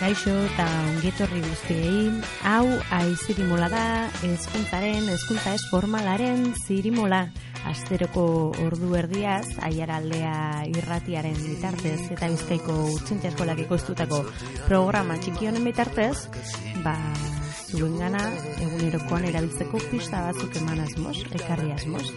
Kaixo eta ongetorri guztiei, hau aizirimola da, ezkuntzaren, ezkuntza ez formalaren zirimola. Asteroko ordu erdiaz, aiaraldea irratiaren bitartez eta bizkaiko utzintia eskolak ikostutako programa txiki honen bitartez, ba, zuen gana, egunerokoan erabiltzeko pista batzuk eman asmoz, ekarri asmoz.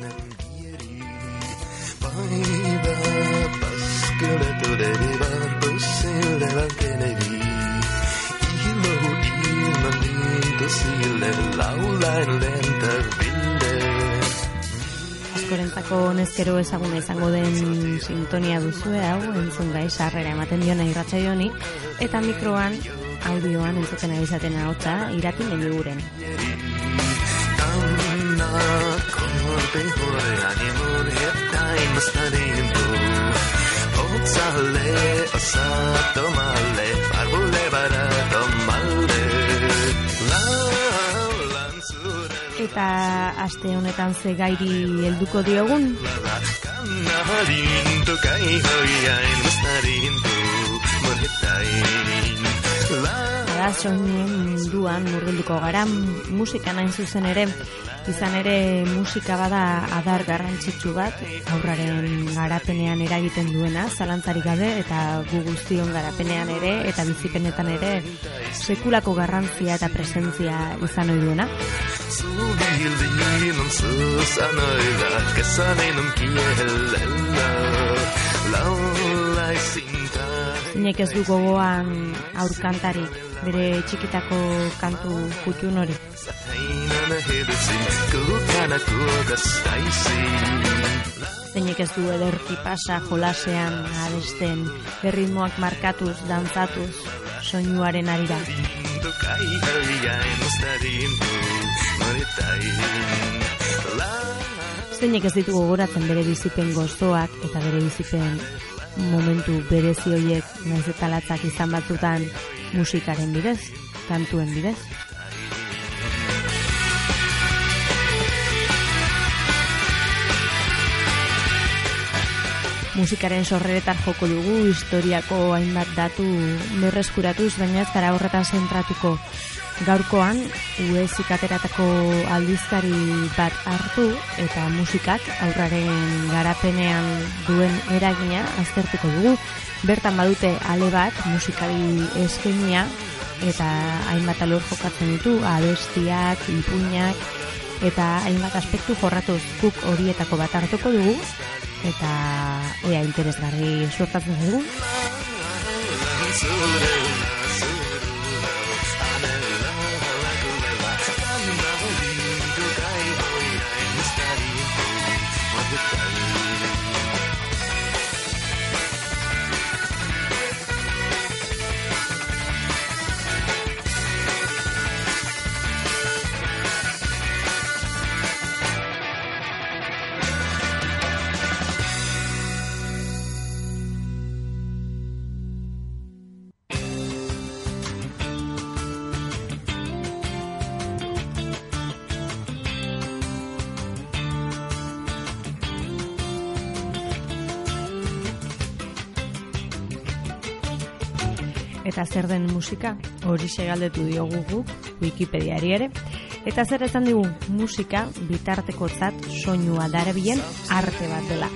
Askorentzako nezkero ezaguna izango den sintonia duzue hau, entzun gai sarrera ematen diona irratxa joni, eta mikroan, audioan entzuten abizaten ahotza, iratin den guren. Otzale, osato Eta aste honetan ze gairi helduko diogun? Bada soinen munduan murgilduko gara. Musika nain zuzen ere izan ere musika bada adar garrantzitsu bat aurraren garapenean eragiten duena zalantzarik gabe eta gu guztion garapenean ere eta bizipenetan ere sekulako garrantzia eta presentzia izan ohi duena. Zinek ez du gogoan aurkantarik bere txikitako kantu kutxun hori. Zeinek ez du ederki pasa jolasean abesten berritmoak markatuz, dantzatuz, soinuaren arira. Zeinek ez ditugu gogoratzen bere bizipen gozoak eta bere bizipen momentu berezi horiek naiz eta latzak izan batzutan musikaren bidez, kantuen bidez. Musikaren sorreretar joko dugu historiako hainbat datu berreskuratuz, baina ez gara horretan zentratuko gaurkoan UESik ateratako aldizkari bat hartu eta musikak aurraren garapenean duen eragina aztertuko dugu. Bertan badute ale bat musikari eskenia eta hainbat alor jokatzen ditu, abestiak, ipuinak eta hainbat aspektu jorratuz guk horietako bat hartuko dugu eta ea interesgarri suertatzen dugu. Eta zer den musika? Hori galdetu diogu guk Wikipediari ere. Eta zer esan digu musika bitartekotzat soinua darabilen arte bat dela.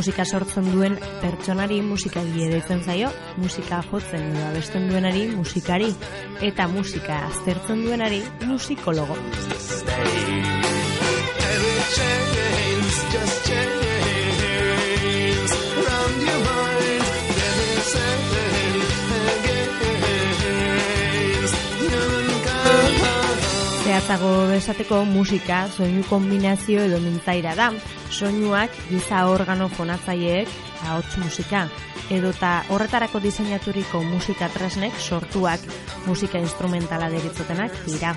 Musika sortzen duen pertsonari musikari deitzen zaio, musika jotzen edo abesten duenari musikari eta musika aztertzen duenari musikologo. Zehatzago besateko musika soinu kombinazio edo mintzaira da. Soinuak giza organo fonatzaileek ahots musika edota horretarako diseinaturiko musika tresnek sortuak musika instrumentala deritzotenak dira.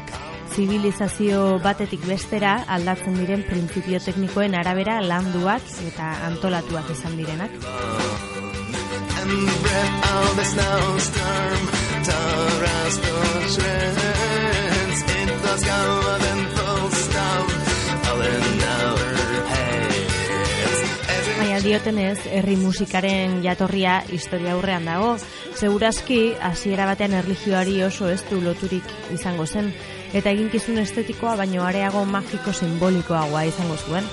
Zibilizazio batetik bestera aldatzen diren printzipio teknikoen arabera landuak eta antolatuak izan direnak. Diotenez, herri musikaren jatorria historia aurrean dago. Segurazki, hasiera batean erlijioari oso ez du loturik izango zen, eta eginkizun estetikoa baino areago magiko simbolikoagoa izango zuen.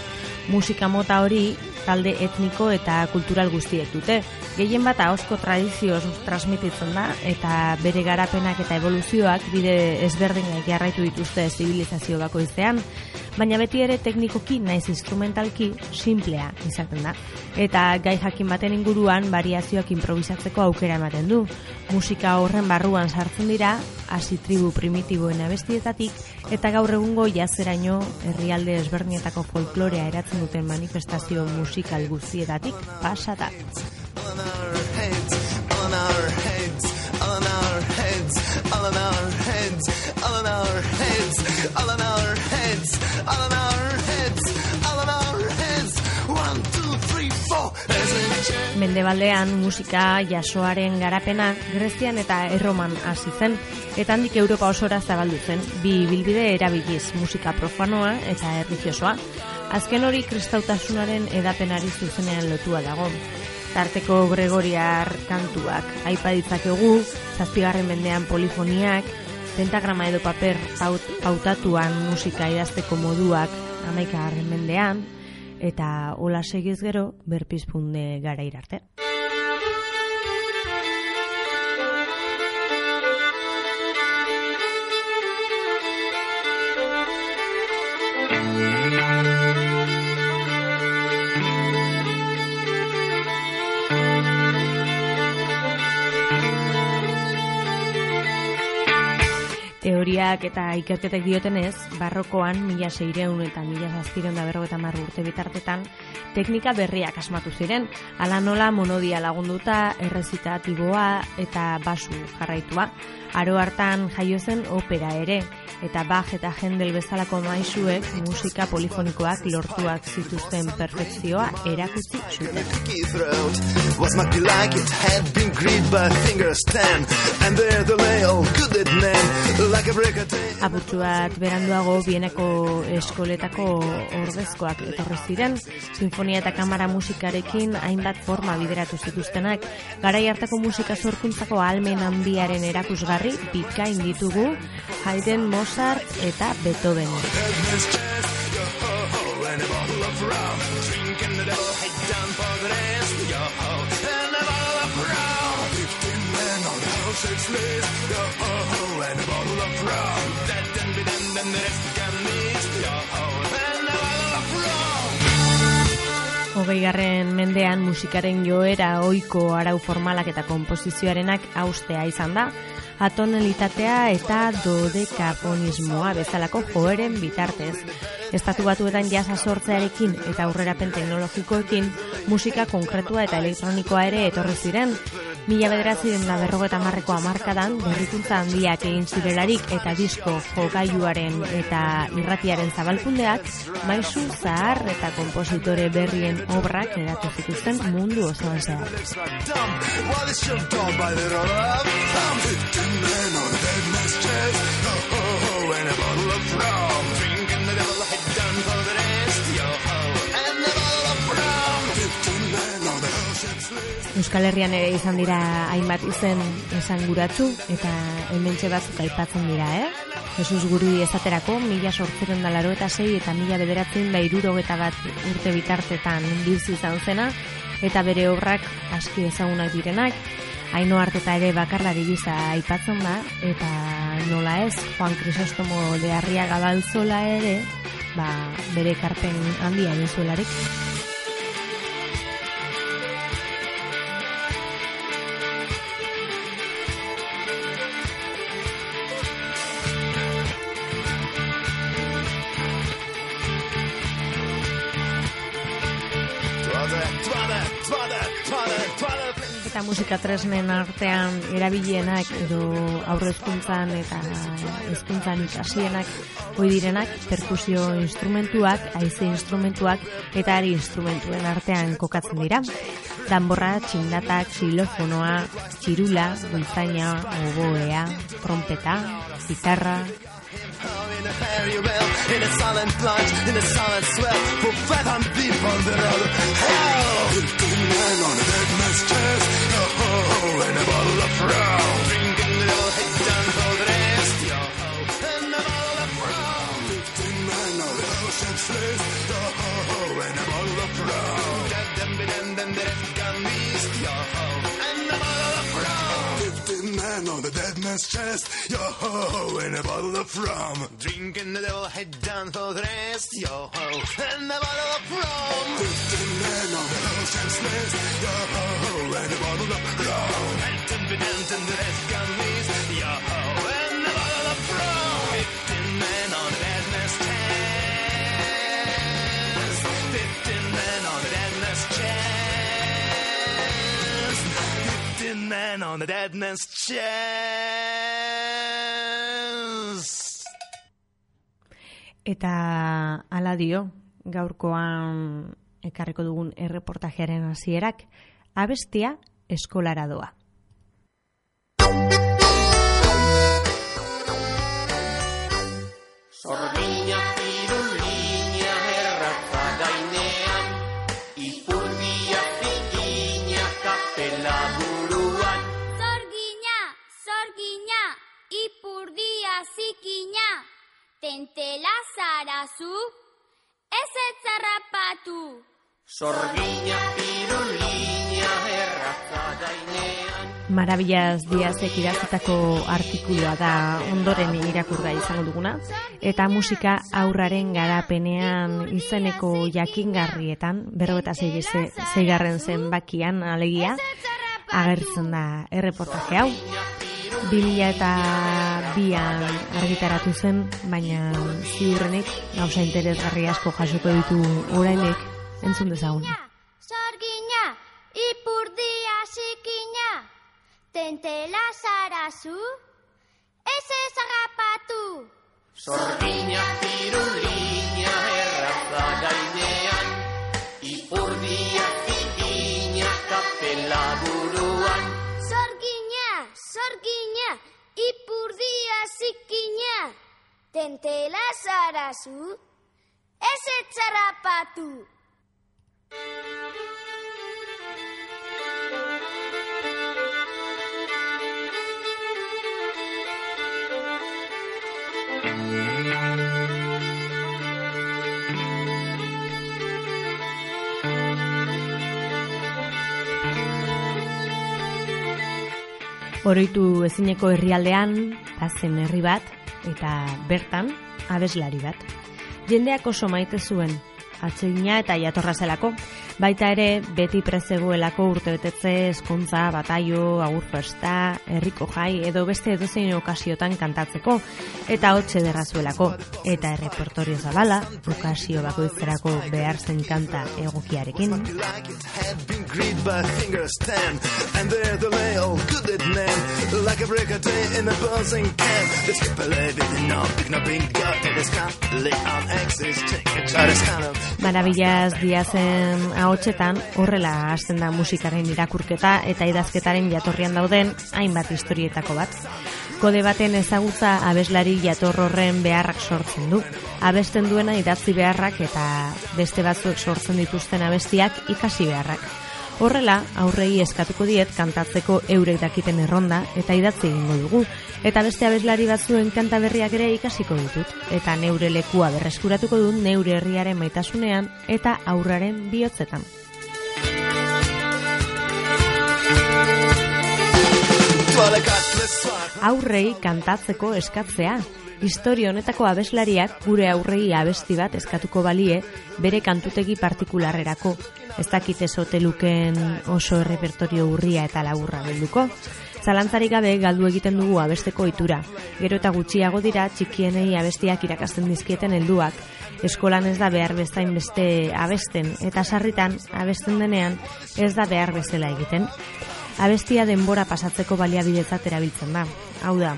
Musika mota hori talde etniko eta kultural guztiek dute. Gehien bat ahozko tradizioz transmititzen da eta bere garapenak eta evoluzioak bide ezberdinak jarraitu dituzte zibilizazio bakoitzean, baina beti ere teknikoki naiz instrumentalki simplea izaten da. Eta gai jakin baten inguruan variazioak improvisatzeko aukera ematen du. Musika horren barruan sartzen dira, hasi tribu primitiboen abestietatik, eta gaur egungo jazeraino herrialde ezberdinetako folklorea eratzen duten manifestazio musikal guztietatik pasata. All on our heads, all on our heads, all on our heads, all on our heads, all on our heads. One, two, three, four. Mendebaldean musika jasoaren garapena Grezian eta Erroman hasi zen eta handik Europa osora zabaldu zen bi bilbide erabiliz musika profanoa eta erlijiosoa. Azken hori kristautasunaren edapenari zuzenean lotua dago. Tarteko Gregoriar kantuak aipa ditzakegu, zazpigarren mendean polifoniak, pentagrama edo paper paut, pautatuan musika idazteko moduak amaikagarren mendean, eta hola segiz gero berpizpunde gara irarte. Teoriak eta ikerketek diotenez, barrokoan mila seireun eta mila zazpireun da berro eta urte bitartetan, teknika berriak asmatu ziren, ala nola monodia lagunduta, errezitatiboa eta basu jarraitua. Aro hartan jaio zen opera ere, eta Bach eta Händel bezalako maisuek musika polifonikoak lortuak zituzten perfekzioa erakutsi zuten. Was much like it had been gripped by fingers ten, and there the lay all good it man, like a. Apurtxu bat beranduago bieneko eskoletako ordezkoak etorri ziren, sinfonia eta kamara musikarekin hainbat forma bideratu zituztenak, garai hartako musika sorkuntzako almen handiaren erakusgarri bikain ditugu Haydn, Mozart eta Beethoven. It's lit, yo ho and a bottle of rum. That done be done, then the rest can meet, yo ho, and a bottle of rum. Hogeigarren mendean musikaren joera ohiko arau formalak eta konposizioarenak austea izan da, atonalitatea eta dodekafonismoa bezalako joeren bitartez. Estatu batuetan jasa sortzearekin eta aurrerapen teknologikoekin musika konkretua eta elektronikoa ere etorri ziren. Mila bederatzi den da berrogeta marreko amarkadan berrikuntza handiak egin zirelarik eta disko jogailuaren eta irratiaren zabalkundeak maizu zahar eta kompositore berrien obrak eratu zituzten mundu osoan zehar. Euskal Herrian ere izan dira hainbat izen esanguratsu eta hementxe batzuk aipatzen dira, eh? Jesus guri esaterako, mila sortzeren da laro eta sei eta mila bederatzen da irurogeta bat urte bitartetan bizi izan zena, eta bere obrak aski ezagunak direnak, haino harteta ere bakarlari gisa aipatzen da, eta nola ez, Juan Crisostomo leharria gabaltzola ere, ba, bere karpen handia egin zuelarik. Musika tresnen artean erabilienak edo aurrezkuntzan eta hezkuntzan ikasienak hoi direnak perkusio instrumentuak, haize instrumentuak eta ari instrumentuen artean kokatzen dira. Danborra, txindatak, xilofonoa, txirula, bultzaina, oboea, trompeta, gitarra, in a fairy well, in a silent plunge, in a silent swell, for flat on the road. Hell! Fifteen men on a dead man's chest, ho, and a bottle of rum. Chest, yo ho ho, and a bottle of rum. Drinking the devil head down for the rest, yo ho, and a bottle of rum. Fifteen men on the list, yo ho and a bottle of rum. And ten damned and the rest gun beast, Men on the dead man's chest. Eta hala dio, gaurkoan ekarriko dugun erreportajearen hasierak, abestia eskolara doa. Marabillas Diazek idaztako artikulua da ondoren irakurga izango duguna eta musika aurraren garapenean izeneko jakingarrietan berrogeta zeigarren zenbakian alegia agertzen da erreportaje hau. 2000 eta bian argitaratu zen, baina ziurrenik gauza interesgarri asko jasoko ditu orainek entzun dezagun. Zorgina, ipurdia zikina, tentela zarazu, ez ezarrapatu. sordina pirulina erratza gainean, ipurdia zikina kapela buruan. Zorgina, zorgina, ipurdia zikina, tentela zarazu, ez etzarrapatu. Oroitu ezineko herrialdean, bazen herri bat, eta bertan, abeslari bat. Jendeak oso maite zuen, atsegina eta jatorra zelako. Baita ere, beti prezegoelako urte betetze, eskuntza, bataio, agur festa, herriko jai, edo beste edozein okasiotan kantatzeko, eta hotxe derrazuelako. Eta errepertorio zabala, okasio bakoitzerako behar zen kanta egokiarekin. Marabillas diazen ahotsetan horrela hasten da musikaren irakurketa eta idazketaren jatorrian dauden hainbat historietako bat. Kode baten ezagutza abeslari jator horren beharrak sortzen du. Abesten duena idatzi beharrak eta beste batzuek sortzen dituzten abestiak ikasi beharrak. Horrela, aurrei eskatuko diet kantatzeko eurek dakiten erronda eta idatzi egingo dugu. Eta beste abeslari batzuen kanta berriak ere ikasiko ditut. Eta neure lekua berreskuratuko dut neure herriaren maitasunean eta aurraren bihotzetan. Aurrei kantatzeko eskatzea, Historia honetako abeslariak gure aurrei abesti bat eskatuko balie bere kantutegi partikularrerako. Ez dakite luken oso errepertorio urria eta laburra bilduko. Zalantzarik gabe galdu egiten dugu abesteko itura. Gero eta gutxiago dira txikienei abestiak irakasten dizkieten helduak. Eskolan ez da behar bezain beste abesten eta sarritan abesten denean ez da behar bezala egiten. Abestia denbora pasatzeko baliabidetzat erabiltzen da. Hau da,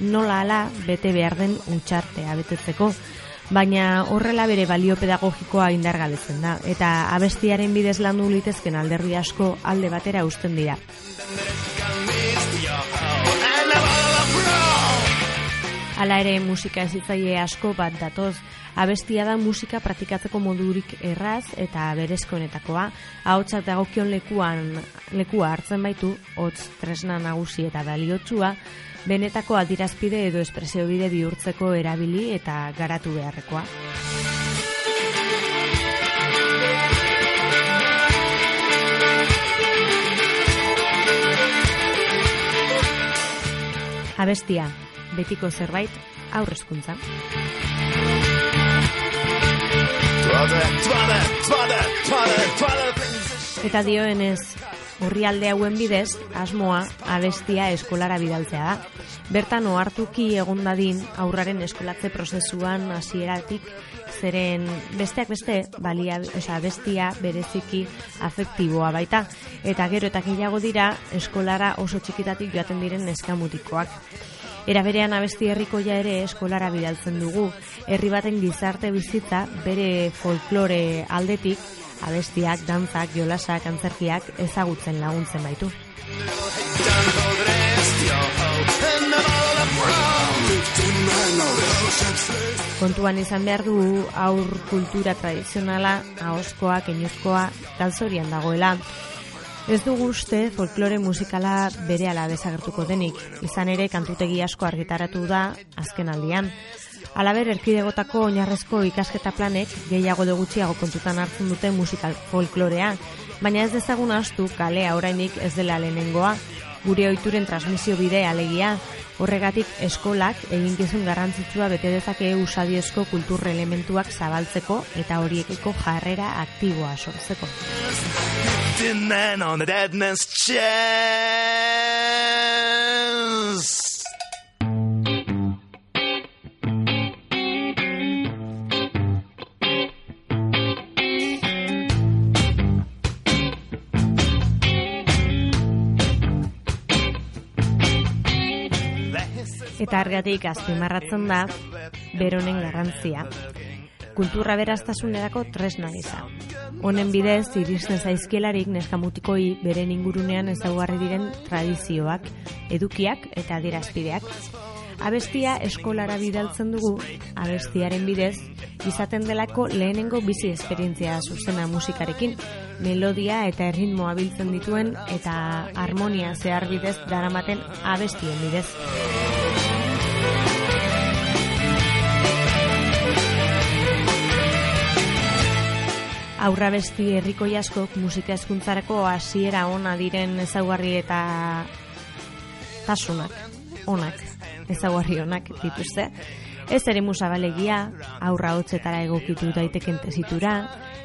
nola ala bete behar den utxartea betetzeko, baina horrela bere balio pedagogikoa indargabetzen da, eta abestiaren bidez landu litezken alderdi asko alde batera usten dira. Hala ere musika ezitzaile asko bat datoz, abestia da musika praktikatzeko modurik erraz eta berezkonetakoa, ahotsak dagokion lekuan lekua hartzen baitu, hotz tresna nagusi eta baliotsua, benetako adirazpide edo espresio bide bihurtzeko erabili eta garatu beharrekoa. Abestia, betiko zerbait, aurrezkuntza. Eta dioenez, urrialde hauen bidez, asmoa abestia eskolara bidaltzea da. Bertan ohartuki egon dadin aurraren eskolatze prozesuan hasieratik zeren besteak beste balia, osea, bestia bereziki afektiboa baita eta gero eta gehiago dira eskolara oso txikitatik joaten diren neskamutikoak. Era berean abesti herrikoia ere eskolara bidaltzen dugu. Herri baten gizarte bizitza bere folklore aldetik abestiak, dantzak, jolasak, antzerkiak ezagutzen laguntzen baitu. Kontuan izan behar du aur kultura tradizionala, ahoskoa, keinuzkoa, galzorian dagoela. Ez dugu uste folklore musikala bere ala desagertuko denik, izan ere kantutegi asko argitaratu da azken aldian. Alaber, erkidegotako oinarrezko ikasketa planek gehiago de gutxiago kontutan hartzen dute musikal folklorea, baina ez dezagun astu kalea orainik ez dela lehenengoa, gure ohituren transmisio bide alegia, horregatik eskolak eginkizun garrantzitsua bete dezake usadiozko kultur elementuak zabaltzeko eta horiekeko jarrera aktiboa sortzeko. Men on chest. Eta argatik azpimarratzen da beronen garrantzia. Kulturra beraztasunerako tresna gisa. Honen bidez, iristen zaizkielarik neskamutikoi beren ingurunean ezaugarri diren tradizioak, edukiak eta adierazpideak. Abestia eskolara bidaltzen dugu, abestiaren bidez, izaten delako lehenengo bizi esperientzia zuzena musikarekin, melodia eta erritmoa biltzen dituen eta harmonia zehar bidez daramaten abestien bidez. Aurra besti herriko askok musika hezkuntzarako hasiera ona diren ezaugarri eta tasunak, onak, ezaugarri onak dituzte. Ez ere musabalegia, aurra hotzetara egokitu daiteken tesitura,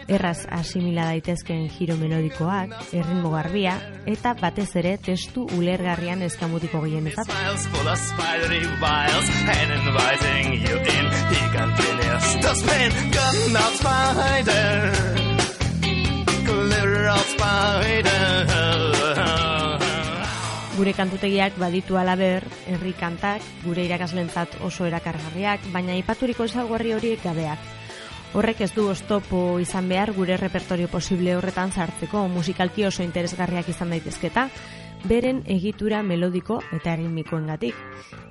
erraz asimila daitezken giro melodikoak, erritmo garbia, eta batez ere testu ulergarrian eskamutiko out spider. Gure kantutegiak baditu alaber, herri kantak, gure irakaslentzat oso erakargarriak, baina ipaturiko ezaugarri horiek gabeak. Horrek ez du oztopo izan behar gure repertorio posible horretan sartzeko musikalki oso interesgarriak izan daitezketa, beren egitura melodiko eta erritmikoengatik.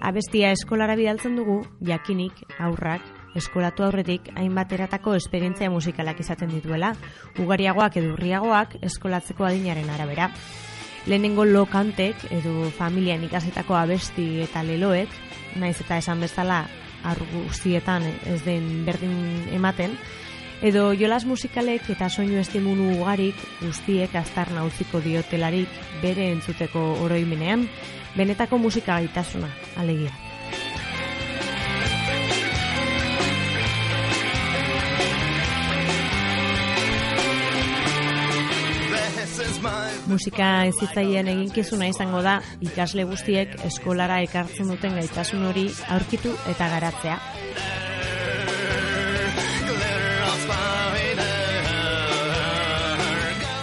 Abestia eskolara bidaltzen dugu, jakinik, aurrak, eskolatu aurretik hainbat eratako esperientzia musikalak izaten dituela, ugariagoak edo urriagoak eskolatzeko adinaren arabera. Lehenengo lokantek edo familian ikasetako abesti eta leloek, naiz eta esan bezala arguzietan ez den berdin ematen, edo jolas musikalek eta soinu estimulu ugarik guztiek aztarna utziko diotelarik bere entzuteko oroimenean, benetako musika gaitasuna, alegia. Musika ezitzailean eginkizuna izango da ikasle guztiek eskolara ekartzen duten gaitasun hori aurkitu eta garatzea.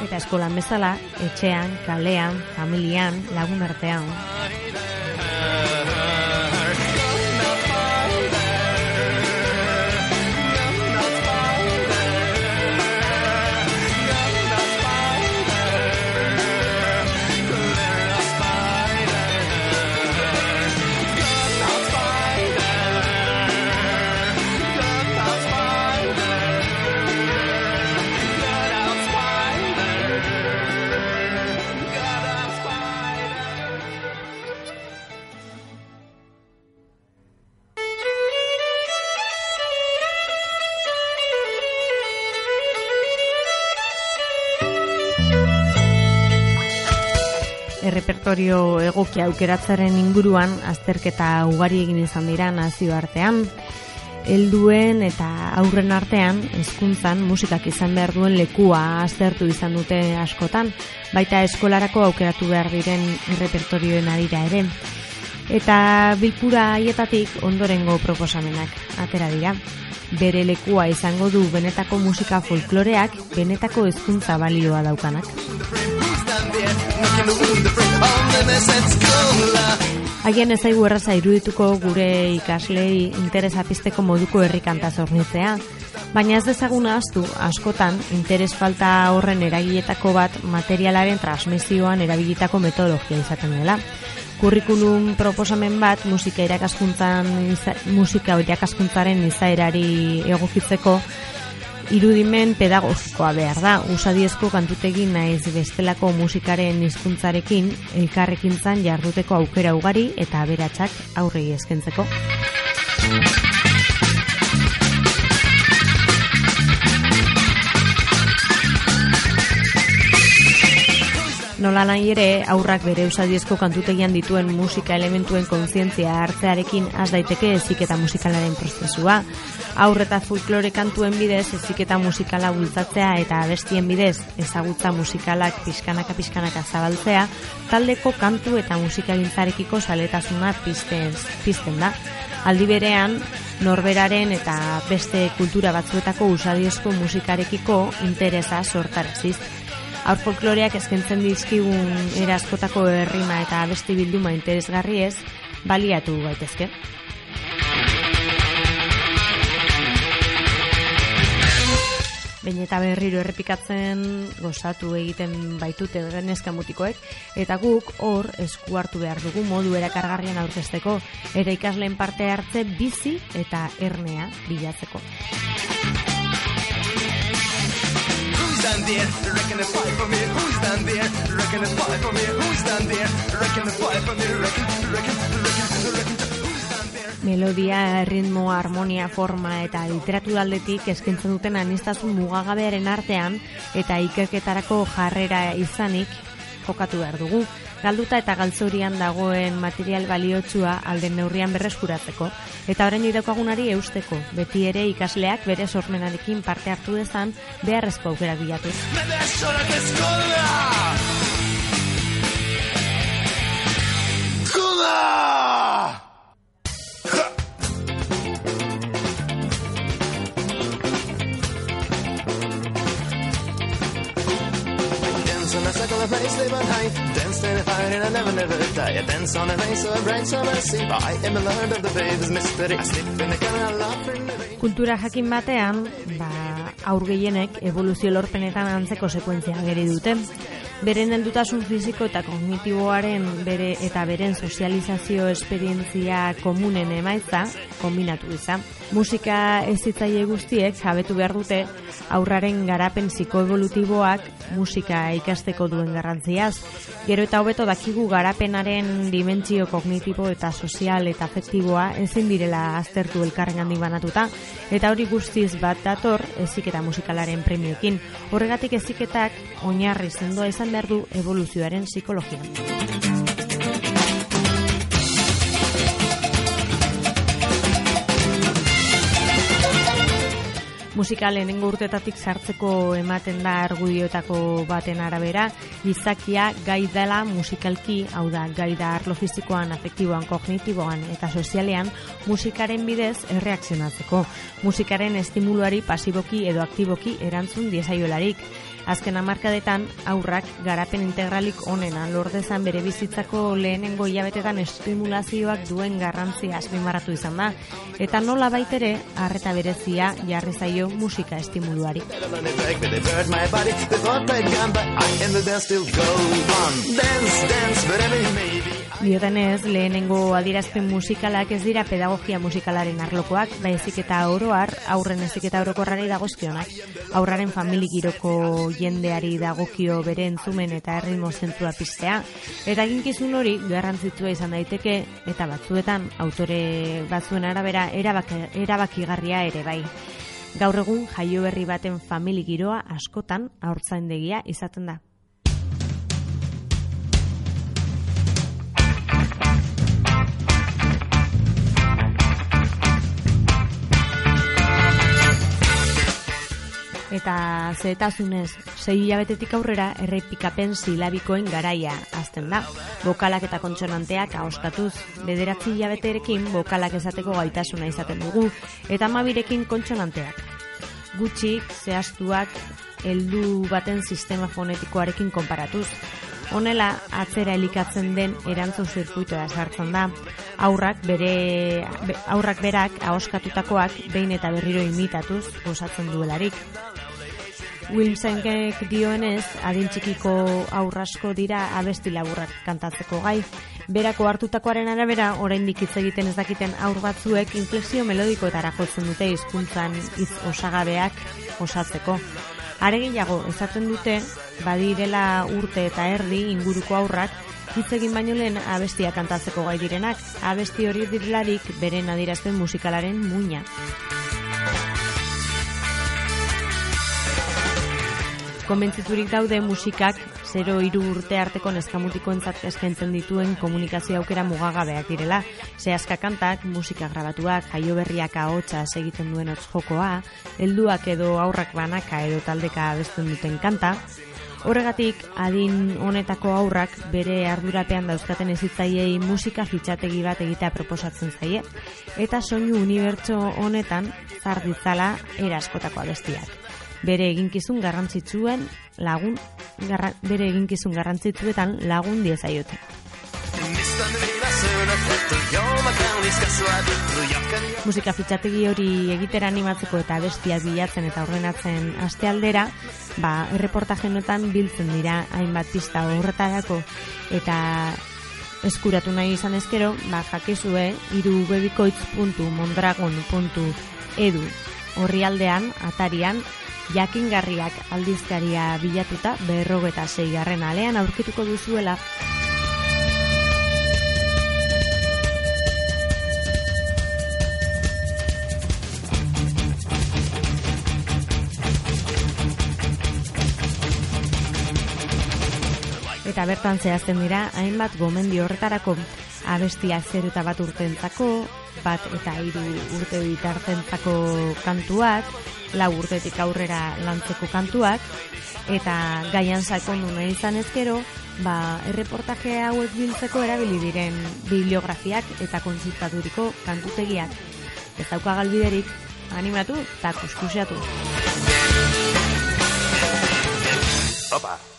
Eta eskolan bezala, etxean, kalean, familian, lagun artean. Errepertorio egokia aukeratzaren inguruan azterketa ugari egin izan dira nazio artean. Helduen eta aurren artean hezkuntzan musikak izan behar duen lekua aztertu izan dute askotan, baita eskolarako aukeratu behar diren errepertorioen arira ere. Eta bilkura haietatik ondorengo proposamenak atera dira. Bere lekua izango du benetako musika folkloreak benetako hezkuntza balioa daukanak. Agian ez zaigu erraza irudituko gure ikaslei interesa pizteko moduko herrikanta zornitzea, baina ez dezaguna astu askotan interes falta horren eragiletako bat materialaren transmisioan erabilitako metodologia izaten dela. Kurrikulum proposamen bat musika irakaskuntzan musika irakaskuntzaren izaerari egokitzeko irudimen pedagogikoa behar da. Usadiezko kantutegi naiz bestelako musikaren hizkuntzarekin elkarrekintzan jarduteko aukera ugari eta aberatsak aurrei eskentzeko. Nola nahi ere, aurrak bere usadiezko kantutegian dituen musika elementuen kontzientzia hartzearekin has daiteke eziketa musikalaren prozesua. Aurre eta folklore kantuen bidez eziketa musikala bultzatzea eta abestien bidez ezagutza musikalak pixkanaka pixkanaka zabaltzea, taldeko kantu eta musikagintzarekiko saletasuna pizten, pizten da. Aldi berean, norberaren eta beste kultura batzuetako usadiozko musikarekiko interesa sortaraziz. Aur folkloreak eskentzen dizkigun eraskotako herrima eta beste bilduma interesgarriez, baliatu gaitezke. Behin eta berriro errepikatzen gozatu egiten baitute neska mutikoek, eta guk hor esku hartu behar dugu modu erakargarrian aurkezteko, ere ikasleen parte hartze bizi eta ernea bilatzeko. Down there? Reckon it's five for me. Who's down there? Reckon it's five for me. Who's down there? Reckon it's five for me. Reckon, reckon, reckon, reckon. Melodia, ritmo, harmonia, forma eta literatura aldetik eskaintzen duten anistazun mugagabearen artean eta ikerketarako jarrera izanik jokatu behar dugu. Galduta eta galtzorian dagoen material baliotsua alden neurrian berreskuratzeko eta orain daukagunari eusteko. Beti ere ikasleak bere sormenarekin parte hartu dezan beharrezko aukerak bilatuz. Maybe on a place, live on high. Dance to the fire and I never, never die. I dance on a night so bright summer sea. I am the lord of the baby's mystery. I slip in the color, I laugh in the rain. Kultura jakin batean, ba, aur evoluzio lorpenetan antzeko sekuentzia ageri dute. Beren heldutasun fisiko eta kognitiboaren bere eta beren sozializazio esperientzia komunen emaitza kombinatu izan. Musika ezitzaile guztiek jabetu behar dute aurraren garapen psikoevolutiboak musika ikasteko duen garrantziaz. Gero eta hobeto dakigu garapenaren dimentsio kognitibo eta sozial eta afektiboa ezin direla aztertu elkarren handi banatuta eta hori guztiz bat dator eziketa musikalaren premioekin. Horregatik eziketak oinarri sendoa izan behar du evoluzioaren psikologian. musika lehenengo urtetatik sartzeko ematen da argudioetako baten arabera, gizakia gai dela musikalki, hau da, gai da arlo fizikoan, afektiboan, kognitiboan eta sozialean musikaren bidez erreakzionatzeko. Musikaren estimuluari pasiboki edo aktiboki erantzun diezaiolarik. Azken hamarkadetan aurrak garapen integralik onena lordezan bere bizitzako lehenengo hilabetetan estimulazioak duen garrantzia azpimarratu izan da. Eta nola baitere, harreta berezia jarri zaio musika estimuluari. Diotenez, lehenengo adierazpen musikalak ez dira pedagogia musikalaren arlokoak, baizik eta oroar, aurren ezik eta orokorrari dagozkionak. Aurraren famili giroko jendeari dagokio bere entzumen eta erritmo zentzua piztea. Eta eginkizun hori garrantzitsua izan daiteke eta batzuetan autore batzuen arabera erabaki, erabakigarria ere bai. Gaur egun jaio berri baten famili giroa askotan aurtzaindegia izaten da. Eta zetasunez, sei hilabetetik aurrera errepikapen silabikoen garaia azten da. Bokalak eta kontsonanteak ahoskatuz, bederatzi hilabeterekin bokalak esateko gaitasuna izaten dugu, eta mabirekin kontsonanteak. Gutxik, zehaztuak, heldu baten sistema fonetikoarekin konparatuz. Honela, atzera elikatzen den erantzun zirkuitoa sartzen da. Aurrak bere aurrak berak ahoskatutakoak behin eta berriro imitatuz osatzen duelarik. Wilmsenkek dioenez, adin txikiko aurrasko dira abesti laburrak kantatzeko gai. Berako hartutakoaren arabera, oraindik hitz egiten ez dakiten aur batzuek inflexio melodikoetara jotzen dute hizkuntzan hitz osagabeak osatzeko. Are gehiago, esaten dute, badirela urte eta erdi inguruko aurrak, hitz egin baino lehen abestia kantatzeko gai direnak, abesti hori direlarik beren adierazten musikalaren muina. Konbentziturik daude musikak 0 iru urte arteko neskamutiko entzat eskaintzen dituen komunikazio aukera mugagabeak direla. Zehazka kantak, musika grabatuak, jaio berriak ahotsa egiten duen hotz helduak edo aurrak banaka edo taldeka abesten duten kanta, Horregatik, adin honetako aurrak bere ardurapean dauzkaten ezitzaiei musika fitxategi bat egitea proposatzen zaie, eta soinu unibertso honetan zar ditzala eraskotako abestiak. Bere eginkizun garrantzitsuen lagun garra, bere eginkizun garrantzitsuetan lagun diezaiote. Musika fitxategi hori egitera animatzeko eta bestiak bilatzen eta ordenatzen aste aldera, ba, erreportajenetan biltzen dira hainbat pista horretarako eta eskuratu nahi izan ezkero, ba, jakezue, irubebikoitz.mondragon.edu horri aldean, atarian, jakingarriak aldizkaria bilatuta berrogeta zeigarren alean aurkituko duzuela. eta bertan zehazten dira hainbat gomendi horretarako abestia zer eta bat urtentzako, bat eta hiru urte bitartentzako kantuak, lau urtetik aurrera lantzeko kantuak, eta gaian sakondu nahi izan ezkero, ba, erreportaje hauek biltzeko erabili diren bibliografiak eta kontsultaturiko kantutegiak. Ez dauka galbiderik, animatu eta kuskusiatu. Opa!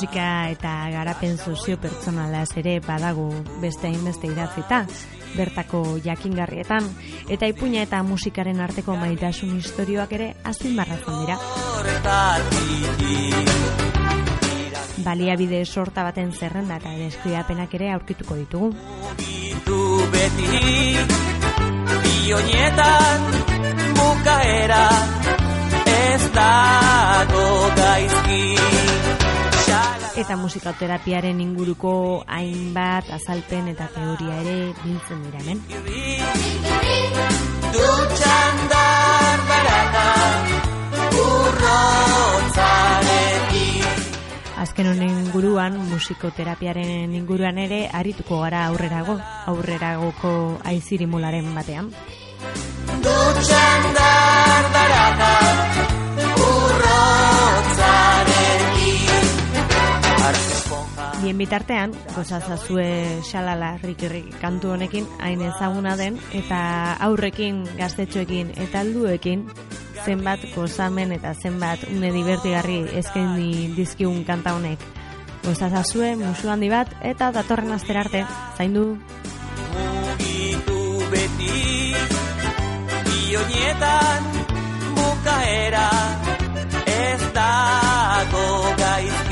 Musika eta garapen sozio pertsonalaz ere badago beste hainbeste idatzita, bertako jakingarrietan, eta ipuña eta musikaren arteko maitasun historioak ere azpimarratzen dira. Baliabide sorta baten zerrenda eta deskribapenak ere aurkituko ditugu. beti, bukaera, ez dago gaizki. Eta musikoterapiaren inguruko hainbat azalpen eta teoria ere biltzen dira hemen. dutxan dardaraka, urrotzarekin. Azken honen inguruan, musikoterapiaren inguruan ere arituko gara aurrerago, aurreragoko aizirimularen batean. Dutxan dardaraka, Bien bitartean, gozazazue xalala rikirri kantu honekin hain ezaguna den, eta aurrekin, gaztetxoekin eta alduekin, zenbat gozamen eta zenbat une divertigarri eskaini dizkigun kanta honek. Gozazazue, musu handi bat, eta datorren astera arte, zaindu. mugitu beti Bionietan bukaera ez dago gaizki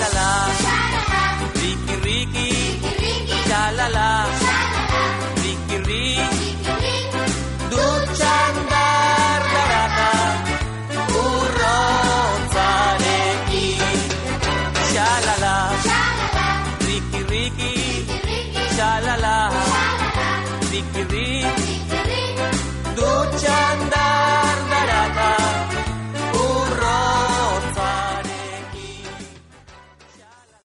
la la. Ricky, Ricky, Ricky, la la.